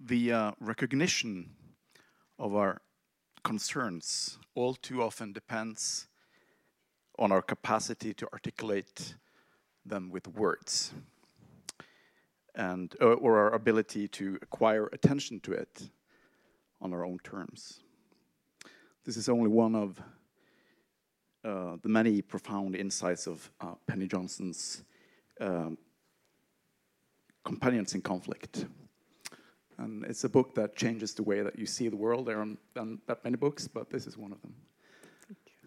the uh, recognition of our concerns all too often depends on our capacity to articulate them with words and uh, or our ability to acquire attention to it on our own terms. This is only one of uh, the many profound insights of uh, Penny Johnson's um, Companions in Conflict. And it's a book that changes the way that you see the world. There aren't that many books, but this is one of them.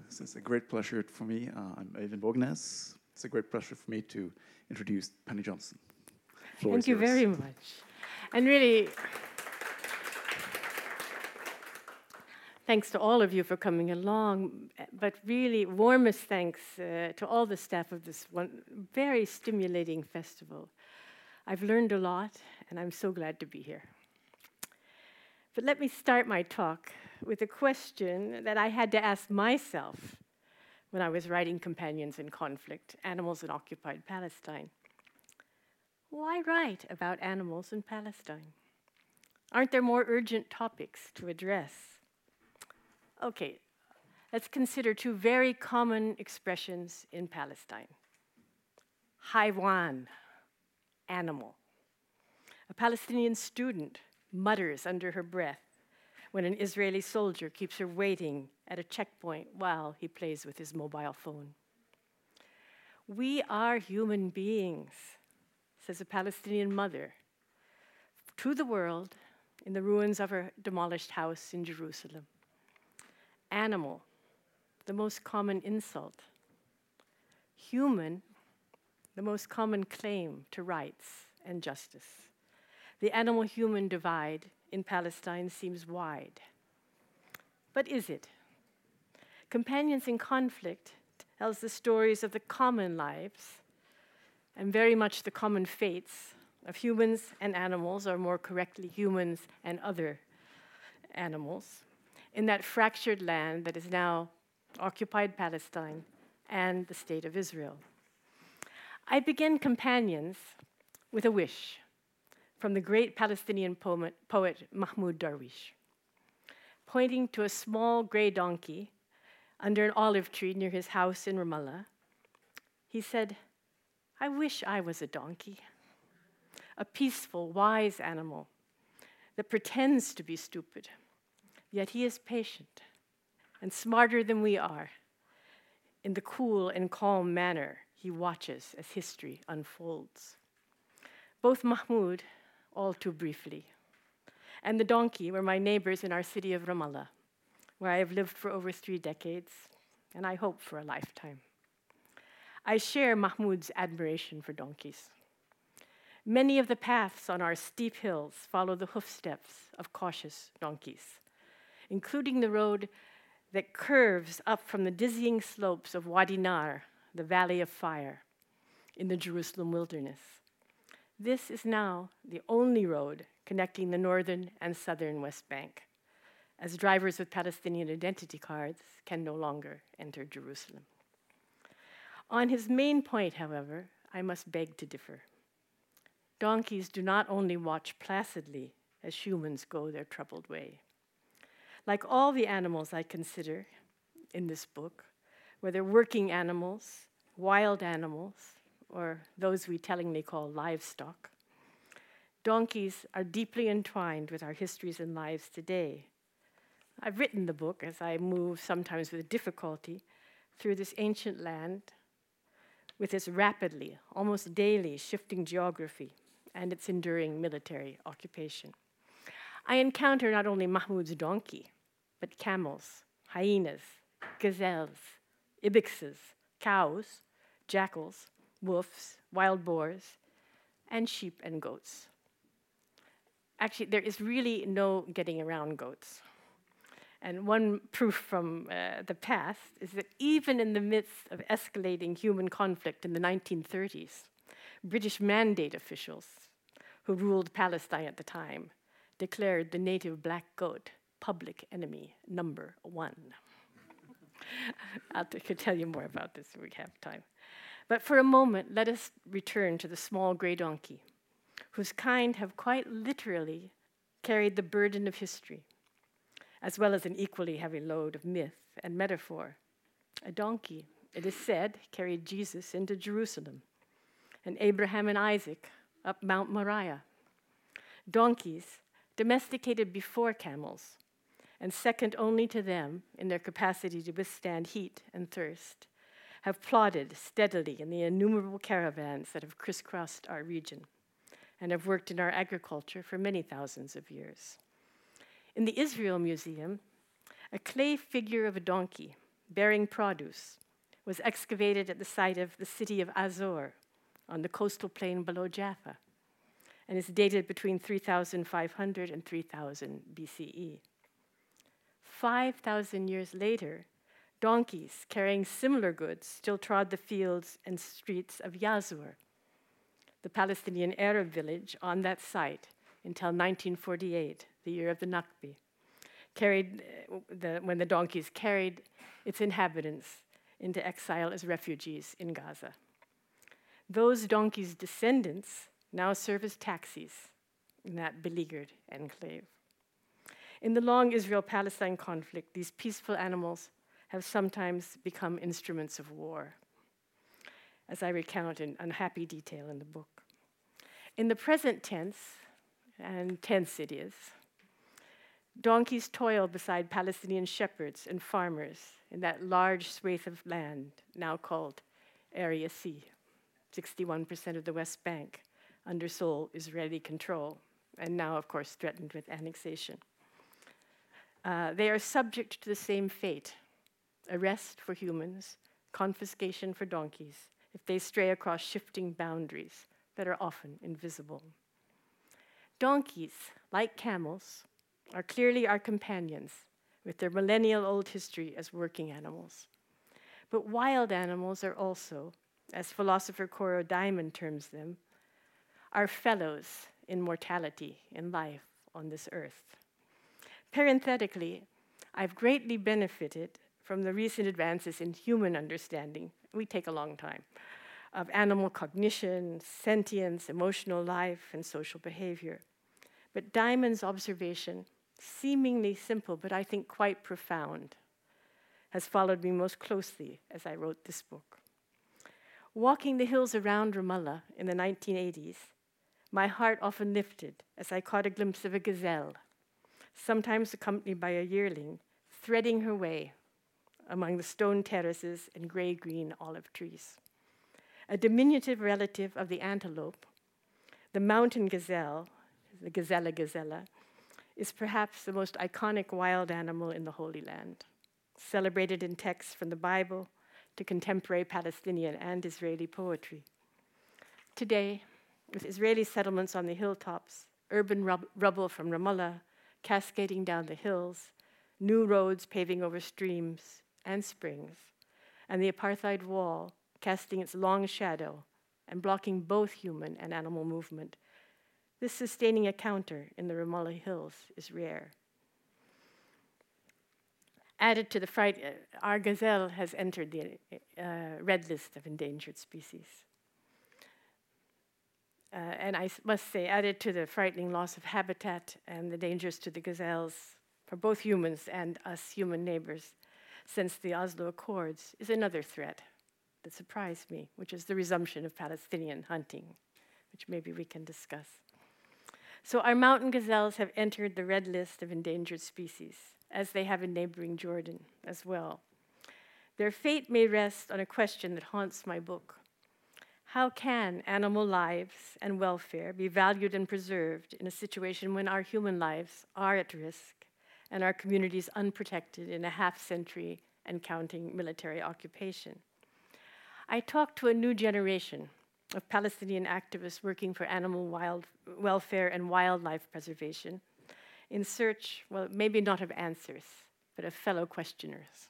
This is a great pleasure for me. Uh, I'm Eyvind Vågnes. It's a great pleasure for me to introduce Penny Johnson. Floor Thank you yours. very much. And really, thanks to all of you for coming along, but really warmest thanks uh, to all the staff of this one very stimulating festival. I've learned a lot, and I'm so glad to be here. But let me start my talk with a question that I had to ask myself when I was writing Companions in Conflict Animals in Occupied Palestine. Why write about animals in Palestine? Aren't there more urgent topics to address? Okay, let's consider two very common expressions in Palestine. Haywan, animal. A Palestinian student mutters under her breath when an Israeli soldier keeps her waiting at a checkpoint while he plays with his mobile phone. We are human beings, says a Palestinian mother to the world in the ruins of her demolished house in Jerusalem animal, the most common insult. Human, the most common claim to rights and justice. The animal human divide in Palestine seems wide. But is it? Companions in Conflict tells the stories of the common lives and very much the common fates of humans and animals, or more correctly, humans and other animals in that fractured land that is now occupied Palestine and the State of Israel. I begin Companions with a wish from the great Palestinian poet, poet Mahmoud Darwish, pointing to a small gray donkey under an olive tree near his house in Ramallah. He said, I wish I was a donkey, a peaceful, wise animal that pretends to be stupid Yet he is patient and smarter than we are. In the cool and calm manner he watches as history unfolds. Both Mahmoud, all too briefly, and the donkey were my neighbors in our city of Ramallah, where I have lived for over three decades, and I hope for a lifetime. I share Mahmoud's admiration for donkeys. Many of the paths on our steep hills follow the hoofsteps of cautious donkeys including the road that curves up from the dizzying slopes of Wadi Nar, the Valley of Fire, in the Jerusalem wilderness. This is now the only road connecting the northern and southern West Bank, as drivers with Palestinian identity cards can no longer enter Jerusalem. On his main point, however, I must beg to differ. Donkeys do not only watch placidly as humans go their troubled way. Like all the animals I consider in this book, whether working animals, wild animals, or those we tellingly call livestock, donkeys are deeply entwined with our histories and lives today. I've written the book as I move, sometimes with difficulty, through this ancient land with its rapidly, almost daily shifting geography and its enduring military occupation. I encounter not only Mahmoud's donkey, but camels, hyenas, gazelles, ibexes, cows, jackals, wolves, wild boars, and sheep and goats. Actually, there is really no getting around goats. And one proof from uh, the past is that even in the midst of escalating human conflict in the 1930s, British mandate officials who ruled Palestine at the time declared the native black goat public enemy number one. I could tell you more about this if we have time. But for a moment, let us return to the small gray donkey, whose kind have quite literally carried the burden of history, as well as an equally heavy load of myth and metaphor. A donkey, it is said, carried Jesus into Jerusalem, and Abraham and Isaac up Mount Moriah. Donkeys, domesticated before camels, and second only to them in their capacity to withstand heat and thirst, have plodded steadily in the innumerable caravans that have crisscrossed our region and have worked in our agriculture for many thousands of years. In the Israel Museum, a clay figure of a donkey bearing produce was excavated at the site of the city of Azor on the coastal plain below Jaffa and is dated between 3500 and 3000 BCE. 5,000 years later, donkeys carrying similar goods still trod the fields and streets of Yazur, the Palestinian Arab village on that site until 1948, the year of the Nakba, carried uh, the, when the donkeys carried its inhabitants into exile as refugees in Gaza. Those donkeys' descendants now serve as taxis in that beleaguered enclave. In the long Israel Palestine conflict, these peaceful animals have sometimes become instruments of war, as I recount in unhappy detail in the book. In the present tense, and tense it is, donkeys toil beside Palestinian shepherds and farmers in that large swathe of land now called Area C, 61% of the West Bank, under sole Israeli control, and now, of course, threatened with annexation. Uh, they are subject to the same fate arrest for humans, confiscation for donkeys, if they stray across shifting boundaries that are often invisible. Donkeys, like camels, are clearly our companions with their millennial old history as working animals. But wild animals are also, as philosopher Cora Diamond terms them, our fellows in mortality, in life on this earth. Parenthetically, I've greatly benefited from the recent advances in human understanding. We take a long time of animal cognition, sentience, emotional life, and social behavior. But Diamond's observation, seemingly simple, but I think quite profound, has followed me most closely as I wrote this book. Walking the hills around Ramallah in the 1980s, my heart often lifted as I caught a glimpse of a gazelle, sometimes accompanied by a yearling, threading her way among the stone terraces and gray green olive trees. A diminutive relative of the antelope, the mountain gazelle, the Gazella gazella, is perhaps the most iconic wild animal in the Holy Land, celebrated in texts from the Bible to contemporary Palestinian and Israeli poetry. Today, with Israeli settlements on the hilltops, urban rub- rubble from Ramallah cascading down the hills, new roads paving over streams and springs, and the apartheid wall casting its long shadow and blocking both human and animal movement. This sustaining a counter in the Ramallah Hills is rare. Added to the fright, uh, our gazelle has entered the uh, red list of endangered species. Uh, and I must say, added to the frightening loss of habitat and the dangers to the gazelles for both humans and us human neighbors since the Oslo Accords, is another threat that surprised me, which is the resumption of Palestinian hunting, which maybe we can discuss. So, our mountain gazelles have entered the red list of endangered species, as they have in neighboring Jordan as well. Their fate may rest on a question that haunts my book how can animal lives and welfare be valued and preserved in a situation when our human lives are at risk and our communities unprotected in a half century and counting military occupation? I talked to a new generation of Palestinian activists working for animal wild welfare and wildlife preservation in search, well, maybe not of answers, but of fellow questioners.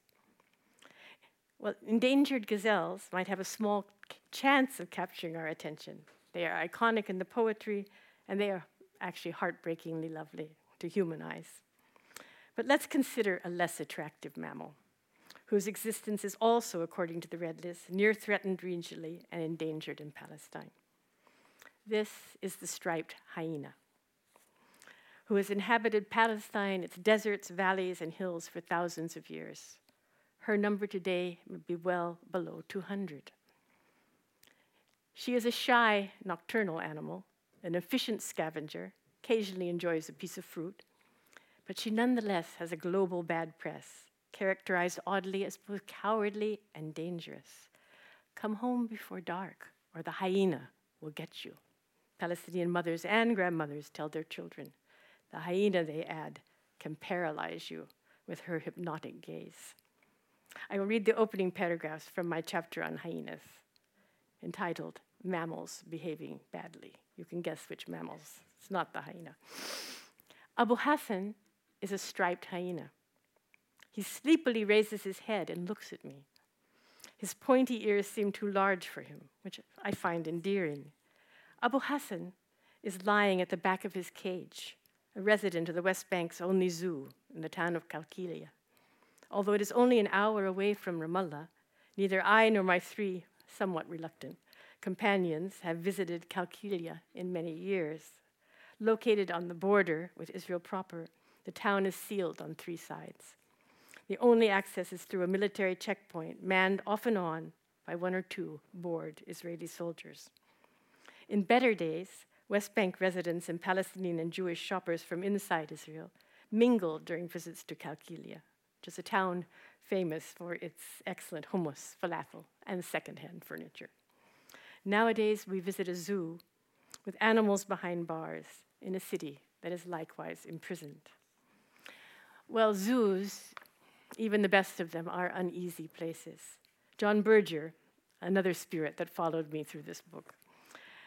Well, endangered gazelles might have a small chance of capturing our attention. They are iconic in the poetry, and they are actually heartbreakingly lovely to human eyes. But let's consider a less attractive mammal, whose existence is also, according to the Red List, near threatened regionally and endangered in Palestine. This is the striped hyena, who has inhabited Palestine, its deserts, valleys, and hills for thousands of years. Her number today would be well below 200. She is a shy, nocturnal animal, an efficient scavenger, occasionally enjoys a piece of fruit, but she nonetheless has a global bad press, characterized oddly as both cowardly and dangerous. Come home before dark, or the hyena will get you. Palestinian mothers and grandmothers tell their children. The hyena, they add, can paralyze you with her hypnotic gaze. I will read the opening paragraphs from my chapter on hyenas, entitled Mammals Behaving Badly. You can guess which mammals. It's not the hyena. Abu Hassan is a striped hyena. He sleepily raises his head and looks at me. His pointy ears seem too large for him, which I find endearing. Abu Hassan is lying at the back of his cage, a resident of the West Bank's only zoo in the town of Qalqilia. Although it is only an hour away from Ramallah, neither I nor my three, somewhat reluctant, companions have visited Qalqilia in many years. Located on the border with Israel proper, the town is sealed on three sides. The only access is through a military checkpoint, manned off and on by one or two bored Israeli soldiers. In better days, West Bank residents and Palestinian and Jewish shoppers from inside Israel mingled during visits to Kalkilia, which is a town famous for its excellent hummus, falafel, and secondhand furniture. Nowadays, we visit a zoo with animals behind bars in a city that is likewise imprisoned. Well, zoos, even the best of them, are uneasy places. John Berger, another spirit that followed me through this book,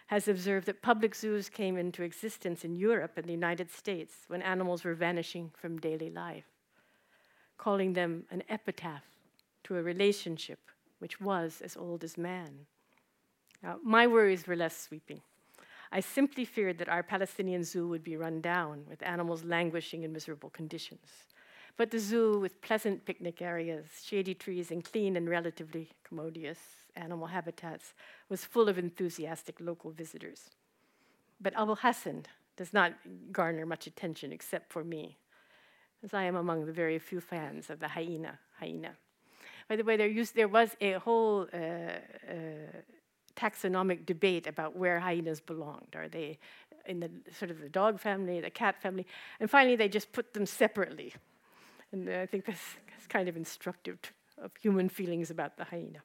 has observed that public zoos came into existence in Europe and the United States when animals were vanishing from daily life, calling them an epitaph to a relationship which was as old as man. Now, my worries were less sweeping. I simply feared that our Palestinian zoo would be run down, with animals languishing in miserable conditions. But the zoo, with pleasant picnic areas, shady trees, and clean and relatively commodious animal habitats, was full of enthusiastic local visitors. But Abu Hassan does not garner much attention except for me, as I am among the very few fans of the hyena. hyena. By the way, there, used, there was a whole uh, uh, taxonomic debate about where hyenas belonged. Are they in the sort of the dog family, the cat family? And finally, they just put them separately. And I think this is kind of instructive of human feelings about the hyena.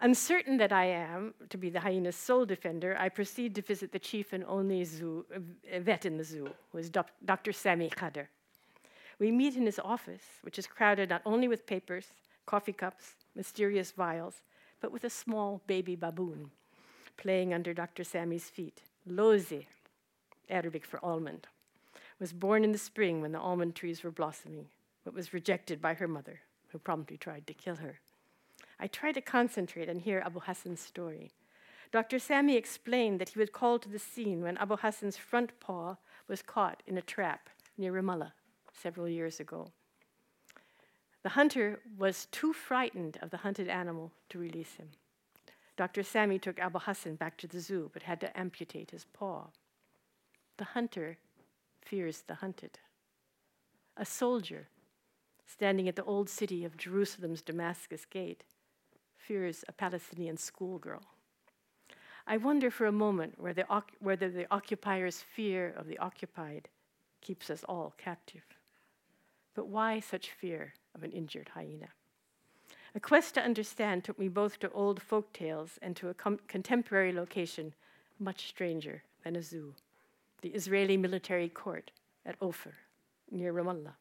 Uncertain that I am to be the hyena's sole defender, I proceed to visit the chief and only zoo, uh, vet in the zoo, who is doc- Dr. Sami Khader. We meet in his office, which is crowded not only with papers, coffee cups, mysterious vials, but with a small baby baboon playing under Dr. Sami's feet. Lozi, Arabic for almond, was born in the spring when the almond trees were blossoming, but was rejected by her mother, who promptly tried to kill her. I try to concentrate and hear Abu Hassan's story. Dr. Sami explained that he was called to the scene when Abu Hassan's front paw was caught in a trap near Ramallah several years ago. The hunter was too frightened of the hunted animal to release him. Dr. Sami took Abu Hassan back to the zoo but had to amputate his paw. The hunter fears the hunted. A soldier standing at the old city of Jerusalem's Damascus gate fears a Palestinian schoolgirl. I wonder for a moment whether, whether the occupier's fear of the occupied keeps us all captive. But why such fear of an injured hyena? A quest to understand took me both to old folk tales and to a com- contemporary location much stranger than a zoo the Israeli military court at Ofer, near Ramallah.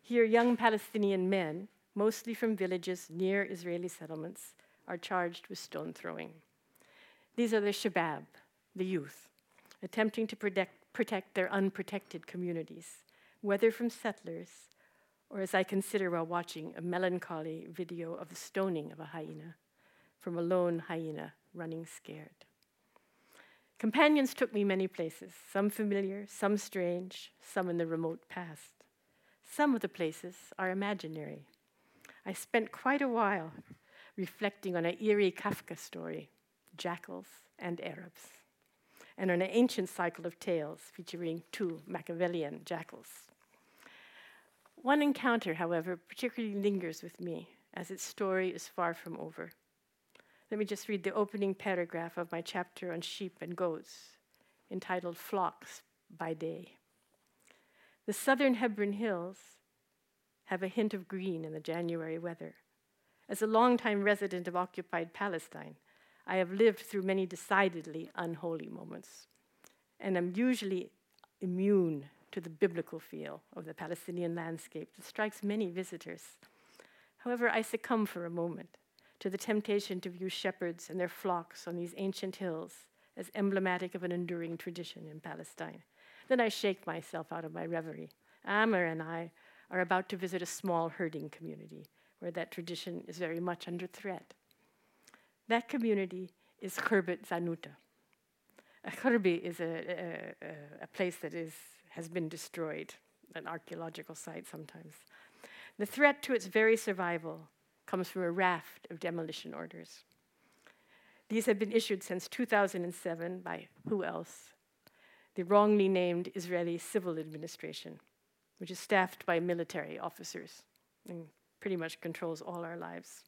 Here, young Palestinian men, mostly from villages near Israeli settlements, are charged with stone throwing. These are the shabab, the youth, attempting to protect, protect their unprotected communities, whether from settlers or as I consider while watching a melancholy video of the stoning of a hyena from a lone hyena running scared. Companions took me many places, some familiar, some strange, some in the remote past. Some of the places are imaginary. I spent quite a while reflecting on an eerie Kafka story, jackals and Arabs. and on an ancient cycle of tales featuring two Machiavellian jackals. One encounter, however, particularly lingers with me, as its story is far from over. Let me just read the opening paragraph of my chapter on sheep and goats, entitled Flocks by Day. The southern Hebron Hills have a hint of green in the January weather. As a longtime resident of occupied Palestine, I have lived through many decidedly unholy moments, and am usually immune to the biblical feel of the Palestinian landscape that strikes many visitors. However, I succumb for a moment to the temptation to view shepherds and their flocks on these ancient hills as emblematic of an enduring tradition in Palestine. Then I shake myself out of my reverie. Amer and I are about to visit a small herding community where that tradition is very much under threat. That community is Khirbet Zanuta. Khirbi is a, a, a, place that is, has been destroyed, an archaeological site sometimes. The threat to its very survival comes from a raft of demolition orders. These have been issued since 2007 by who else? The wrongly named Israeli Civil Administration, which is staffed by military officers and pretty much controls all our lives.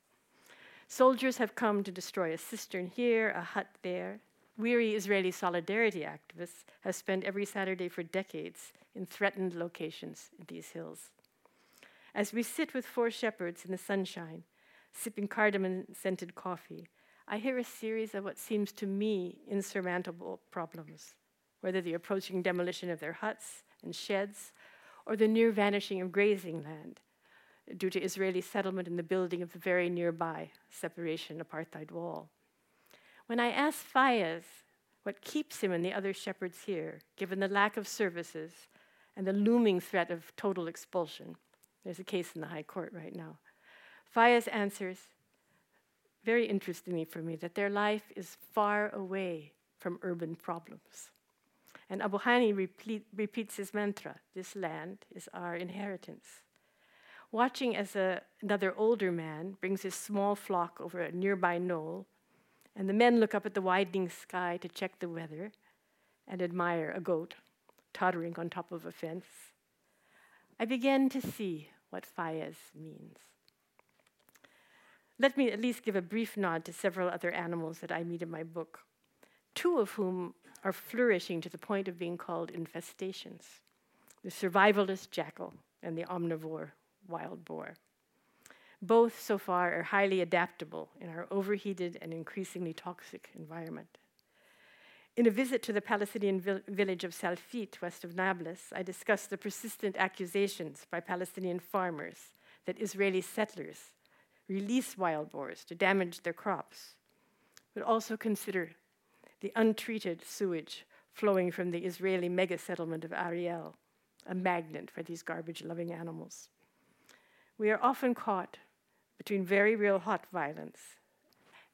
Soldiers have come to destroy a cistern here, a hut there. Weary Israeli solidarity activists have spent every Saturday for decades in threatened locations in these hills. As we sit with four shepherds in the sunshine, sipping cardamom scented coffee, I hear a series of what seems to me insurmountable problems, whether the approaching demolition of their huts and sheds or the near vanishing of grazing land due to Israeli settlement and the building of the very nearby separation apartheid wall. When I ask Fayez what keeps him and the other shepherds here, given the lack of services and the looming threat of total expulsion, there's a case in the High Court right now. Fayez answers, very interestingly for me, that their life is far away from urban problems. And Abu Hani repeat, repeats his mantra this land is our inheritance. Watching as a, another older man brings his small flock over a nearby knoll, and the men look up at the widening sky to check the weather and admire a goat tottering on top of a fence, I began to see what Fayez means. Let me at least give a brief nod to several other animals that I meet in my book, two of whom are flourishing to the point of being called infestations the survivalist jackal and the omnivore wild boar. Both so far are highly adaptable in our overheated and increasingly toxic environment. In a visit to the Palestinian vil- village of Salfit, west of Nablus, I discussed the persistent accusations by Palestinian farmers that Israeli settlers release wild boars to damage their crops, but also consider the untreated sewage flowing from the Israeli mega settlement of Ariel, a magnet for these garbage loving animals. We are often caught between very real hot violence,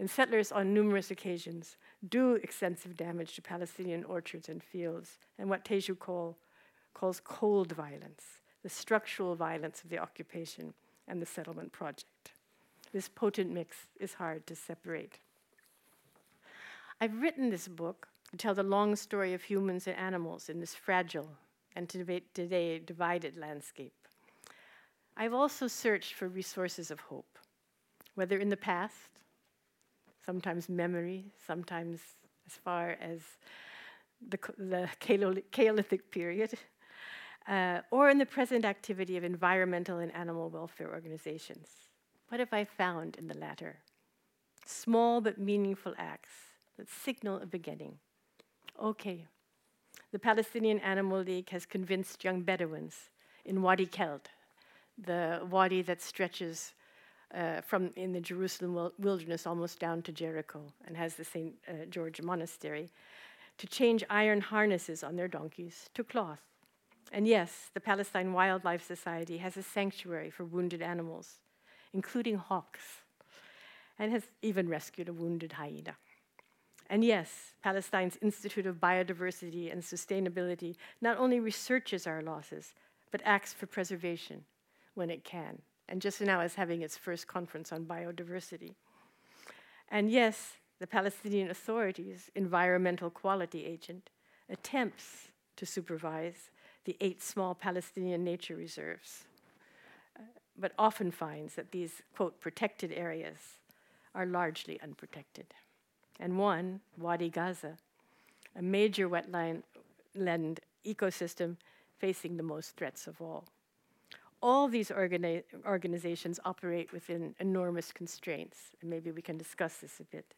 and settlers on numerous occasions do extensive damage to Palestinian orchards and fields, and what Teju Cole, calls cold violence, the structural violence of the occupation and the settlement project. This potent mix is hard to separate. I've written this book to tell the long story of humans and animals in this fragile and today divided landscape. I've also searched for resources of hope, whether in the past, sometimes memory, sometimes as far as the, the Chalcolithic period, uh, or in the present activity of environmental and animal welfare organizations. What have I found in the latter? Small but meaningful acts that signal a beginning. Okay, the Palestinian Animal League has convinced young Bedouins in Wadi Kelt the wadi that stretches uh, from in the Jerusalem wilderness almost down to Jericho and has the St. Uh, George Monastery, to change iron harnesses on their donkeys to cloth. And yes, the Palestine Wildlife Society has a sanctuary for wounded animals, including hawks, and has even rescued a wounded hyena. And yes, Palestine's Institute of Biodiversity and Sustainability not only researches our losses, but acts for preservation when it can. And just now is having its first conference on biodiversity. And yes, the Palestinian Authority's environmental quality agent, attempts to supervise the eight small Palestinian nature reserves, uh, but often finds that these, quote, protected areas are largely unprotected. And one, Wadi Gaza, a major wetland ecosystem facing the most threats of all. All these organi- organizations operate within enormous constraints, and maybe we can discuss this a bit.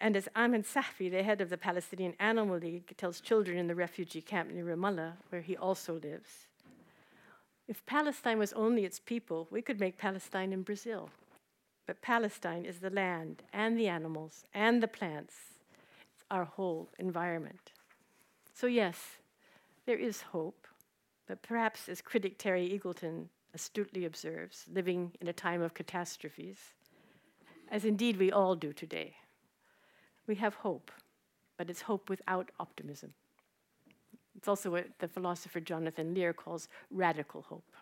And as Ahmed Safi, the head of the Palestinian Animal League, tells children in the refugee camp near Ramallah, where he also lives, if Palestine was only its people, we could make Palestine in Brazil. But Palestine is the land and the animals and the plants, it's our whole environment. So, yes, there is hope, but perhaps, as critic Terry Eagleton astutely observes, living in a time of catastrophes, as indeed we all do today, we have hope, but it's hope without optimism. It's also what the philosopher Jonathan Lear calls radical hope.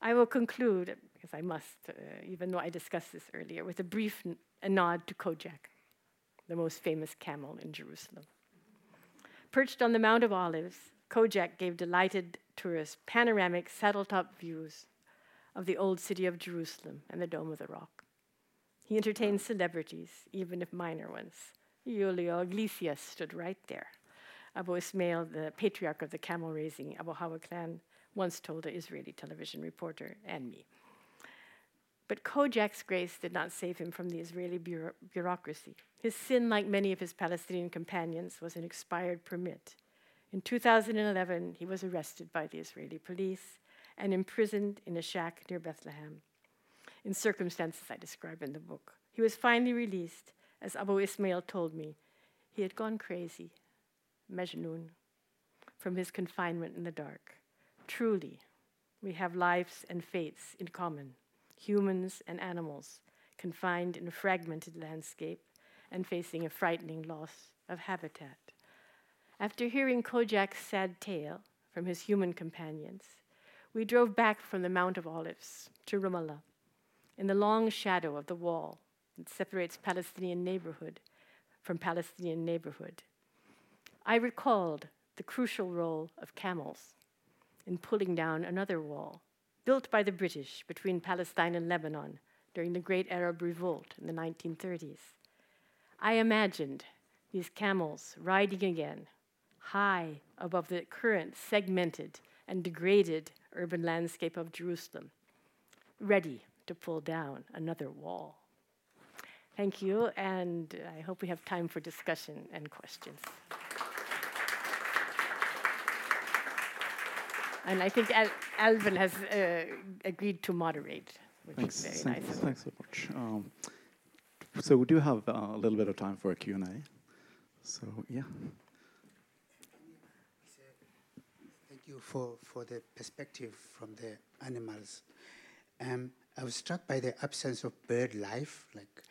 I will conclude, because I must, uh, even though I discussed this earlier, with a brief n- a nod to Kojak, the most famous camel in Jerusalem. Perched on the Mount of Olives, Kojak gave delighted tourists panoramic saddle top views of the old city of Jerusalem and the Dome of the Rock. He entertained celebrities, even if minor ones. Julio Iglesias stood right there. Abu Ismail, the patriarch of the camel raising Abu Hawa clan, once told an Israeli television reporter and me. But Kojak's grace did not save him from the Israeli bureau- bureaucracy. His sin, like many of his Palestinian companions, was an expired permit. In 2011, he was arrested by the Israeli police and imprisoned in a shack near Bethlehem in circumstances I describe in the book. He was finally released, as Abu Ismail told me. He had gone crazy, Majnun, from his confinement in the dark. Truly, we have lives and fates in common, humans and animals, confined in a fragmented landscape and facing a frightening loss of habitat. After hearing Kojak's sad tale from his human companions, we drove back from the Mount of Olives to Ramallah in the long shadow of the wall that separates Palestinian neighborhood from Palestinian neighborhood. I recalled the crucial role of camels in pulling down another wall built by the British between Palestine and Lebanon during the Great Arab Revolt in the 1930s. I imagined these camels riding again, high above the current segmented and degraded urban landscape of Jerusalem, ready to pull down another wall. Thank you, and I hope we have time for discussion and questions. And I think Al- Alvin has uh, agreed to moderate, which Thanks, is very thanks, nice. thanks so much. Um, so we do have uh, a little bit of time for a Q&A. So yeah, Thank you for, for the perspective from the animals. Um, I was struck by the absence of bird life, like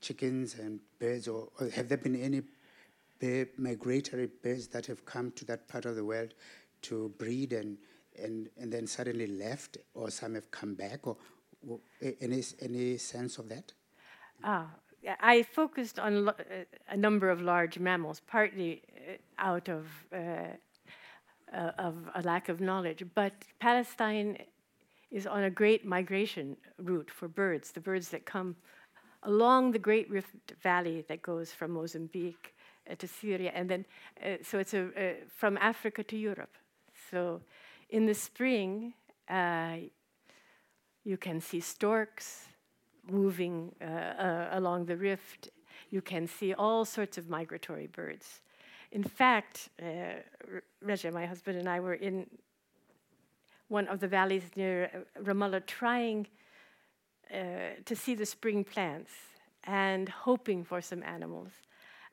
chickens and birds, or, or have there been any bird, migratory birds that have come to that part of the world to breed and, and, and then suddenly left, or some have come back, or, or any, any sense of that? Ah, I focused on uh, a number of large mammals, partly uh, out of uh, uh, of a lack of knowledge. But Palestine is on a great migration route for birds. The birds that come along the Great Rift Valley that goes from Mozambique uh, to Syria, and then uh, so it's a, uh, from Africa to Europe. So in the spring, uh, you can see storks moving uh, along the rift. You can see all sorts of migratory birds. In fact, uh, Raja, my husband, and I were in one of the valleys near uh, Ramallah trying uh, to see the spring plants and hoping for some animals.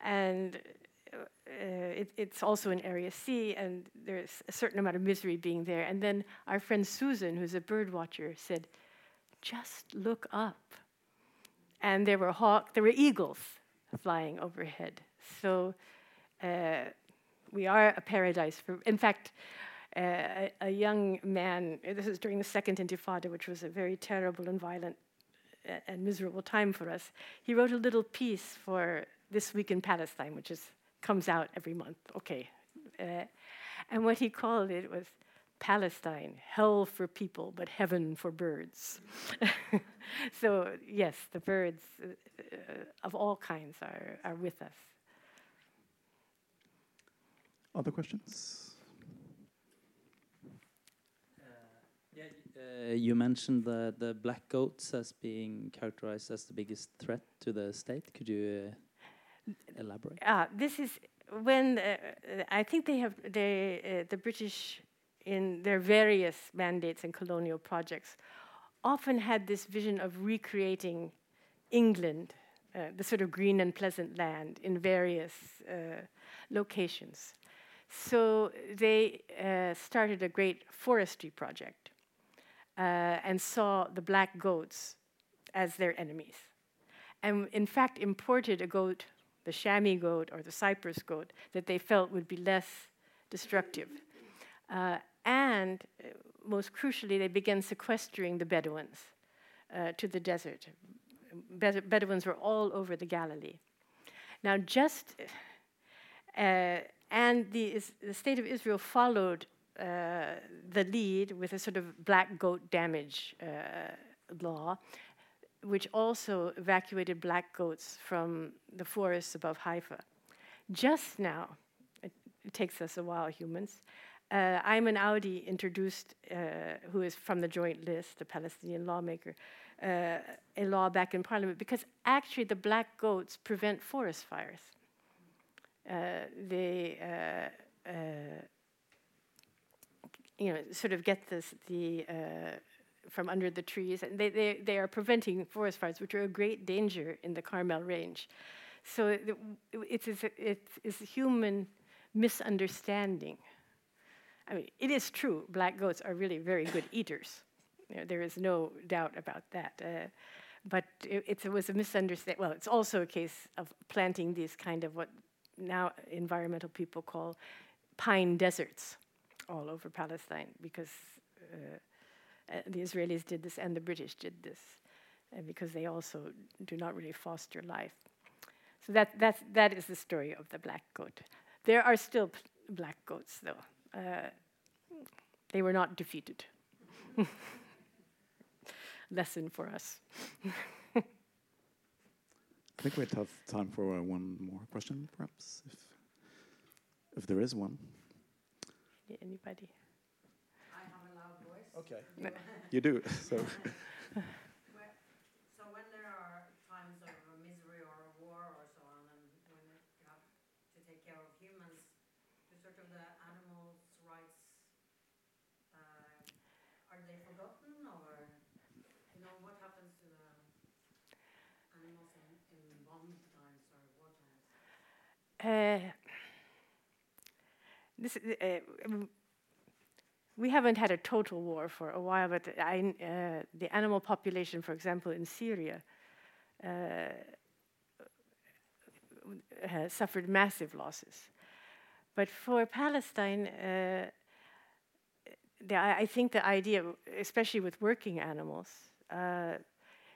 And uh, it, it's also in Area C, and there's a certain amount of misery being there. And then our friend Susan, who's a bird watcher, said, just look up. And there were hawk, there were eagles flying overhead. So uh, we are a paradise for. In fact, uh, a, a young man. This is during the Second Intifada, which was a very terrible and violent a, a miserable time for us, he wrote a little piece for This Week in Palestine, which is, comes out every month. Okay. Uh, and what he called it was Palestine, hell for people, but heaven for birds. so, yes, the birds uh, of all kinds are, are with us. Other questions? Uh, yeah, uh, you mentioned the, the black goats as being characterized as the biggest threat to the state. Could you uh, elaborate? Uh, this is when uh, I think they have they, uh, the British in their various mandates and colonial projects often had this vision of recreating England, uh, the sort of green and pleasant land, in various uh, locations. So they uh, started a great forestry project uh, and saw the black goats as their enemies. And in fact, imported a goat, the Shami goat or the Cyprus goat, that they felt would be less destructive. Uh, and uh, most crucially, they began sequestering the Bedouins to the desert. Bed Bedouins were all over the Galilee. Now, just uh, and the, the, state of Israel followed uh, the lead with a sort of black goat damage uh, law, which also evacuated black goats from the forests above Haifa. Just now, it, it takes us a while, humans, uh, Ayman Odeh introduced, uh, who is from the Joint List, a Palestinian lawmaker, uh, a law back in parliament because actually the black goats prevent forest fires. Uh, they, uh, uh, you know, sort of get this the from under the trees, and they, they, they are preventing forest fires, which are a great danger in the Carmel Range. So it, it's, it's a human misunderstanding I mean, it is true, black goats are really very good eaters. You know, there is no doubt about that. Uh, but it, it, was a misunderstanding. Well, it's also a case of planting these kind of what now environmental people call pine deserts all over Palestine because uh, uh, the Israelis did this and the British did this uh, because they also do not really foster life. So that, that's, that is the story of the black goat. There are still black goats, though uh, they were not defeated. Lesson for us. I think we have time for uh, one more question, perhaps, if if there is one. Yeah, anybody? I have a loud voice. Okay. you do. So. Uh, this, uh, we haven't had a total war for a while, but I, uh, the animal population, for example, in Syria, uh, suffered massive losses. But for Palestine, uh, the, I think the idea, especially with working animals,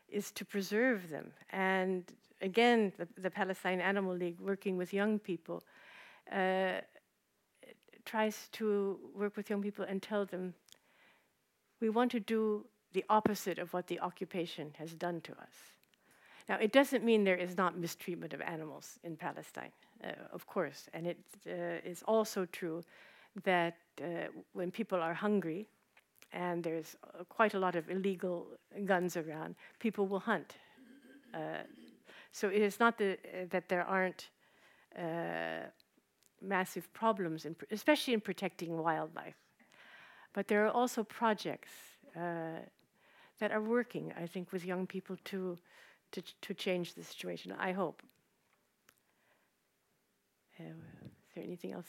is to preserve them and again, the, the, Palestine Animal League, working with young people, uh, tries to work with young people and tell them, we want to do the opposite of what the occupation has done to us. Now, it doesn't mean there is not mistreatment of animals in Palestine, uh, of course, and it uh, is also true that uh, when people are hungry, and there's uh, quite a lot of illegal guns around, people will hunt. Uh, so it is not the, uh, that there aren't uh, massive problems, in especially in protecting wildlife. But there are also projects uh, that are working, I think, with young people to, to, to change the situation, I hope. Uh, is there anything else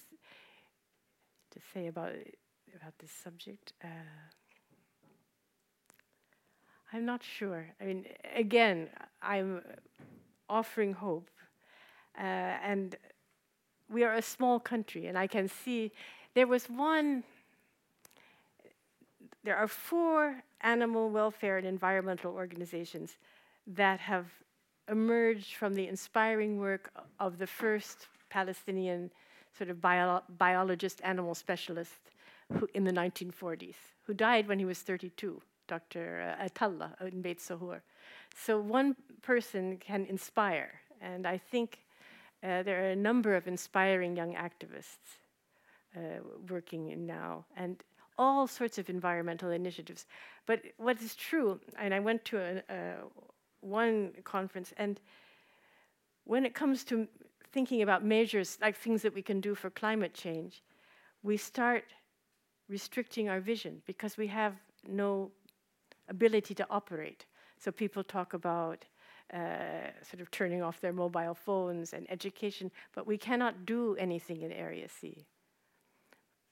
to say about, about this subject? Uh, I'm not sure. I mean, again, I'm offering hope. Uh, and we are a small country, and I can see there was one, there are four animal welfare and environmental organizations that have emerged from the inspiring work of the first Palestinian sort of bio biologist, animal specialist who, in the 1940s, who died when he was 32, Dr. Atallah in Beit Sahur. So one person can inspire, and I think uh, there are a number of inspiring young activists uh, working in now, and all sorts of environmental initiatives. But what is true, and I went to one conference, and when it comes to thinking about measures, like things that we can do for climate change, we start restricting our vision because we have no ability to operate. So people talk about uh, sort of turning off their mobile phones and education, but we cannot do anything in Area C,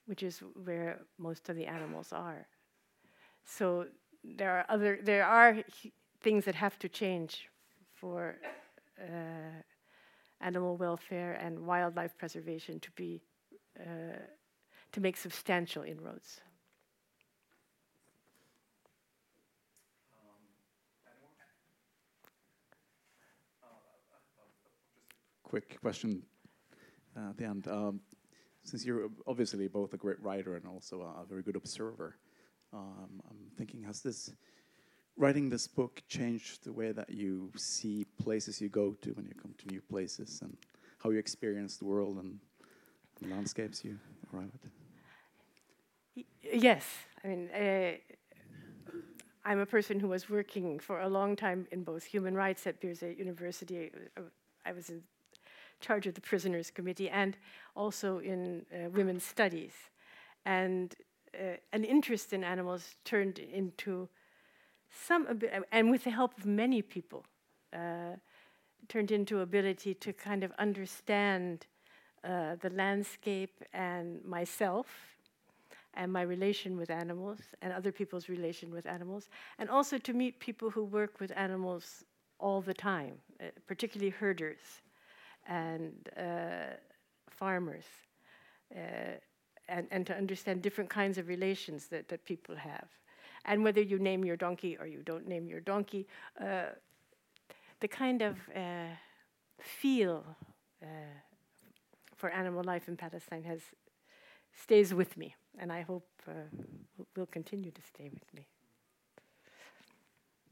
which is where most of the animals are. So there are other there are things that have to change for uh, animal welfare and wildlife preservation to be uh, to make substantial inroads. Quick question uh, at the end. Um, since you're obviously both a great writer and also a, very good observer, um, I'm thinking, has this writing this book changed the way that you see places you go to when you come to new places and how you experience the world and, and landscapes you arrive at? Yes, I mean, uh, I'm a person who was working for a long time in both human rights at Birzeit University. I was in charge of the prisoners committee and also in uh, women's studies. And uh, an interest in animals turned into some, and with the help of many people, uh, turned into ability to kind of understand uh, the landscape and myself and my relation with animals and other people's relation with animals, and also to meet people who work with animals all the time, uh, particularly herders and uh, farmers, uh, and, and to understand different kinds of relations that, that people have. And whether you name your donkey or you don't name your donkey, uh, the kind of uh, feel uh, for animal life in Palestine has stays with me, and I hope uh, will continue to stay with me.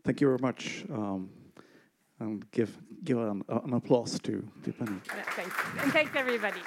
Thank you very much. Um, and give give an, an applause to, to thanks. And thanks everybody.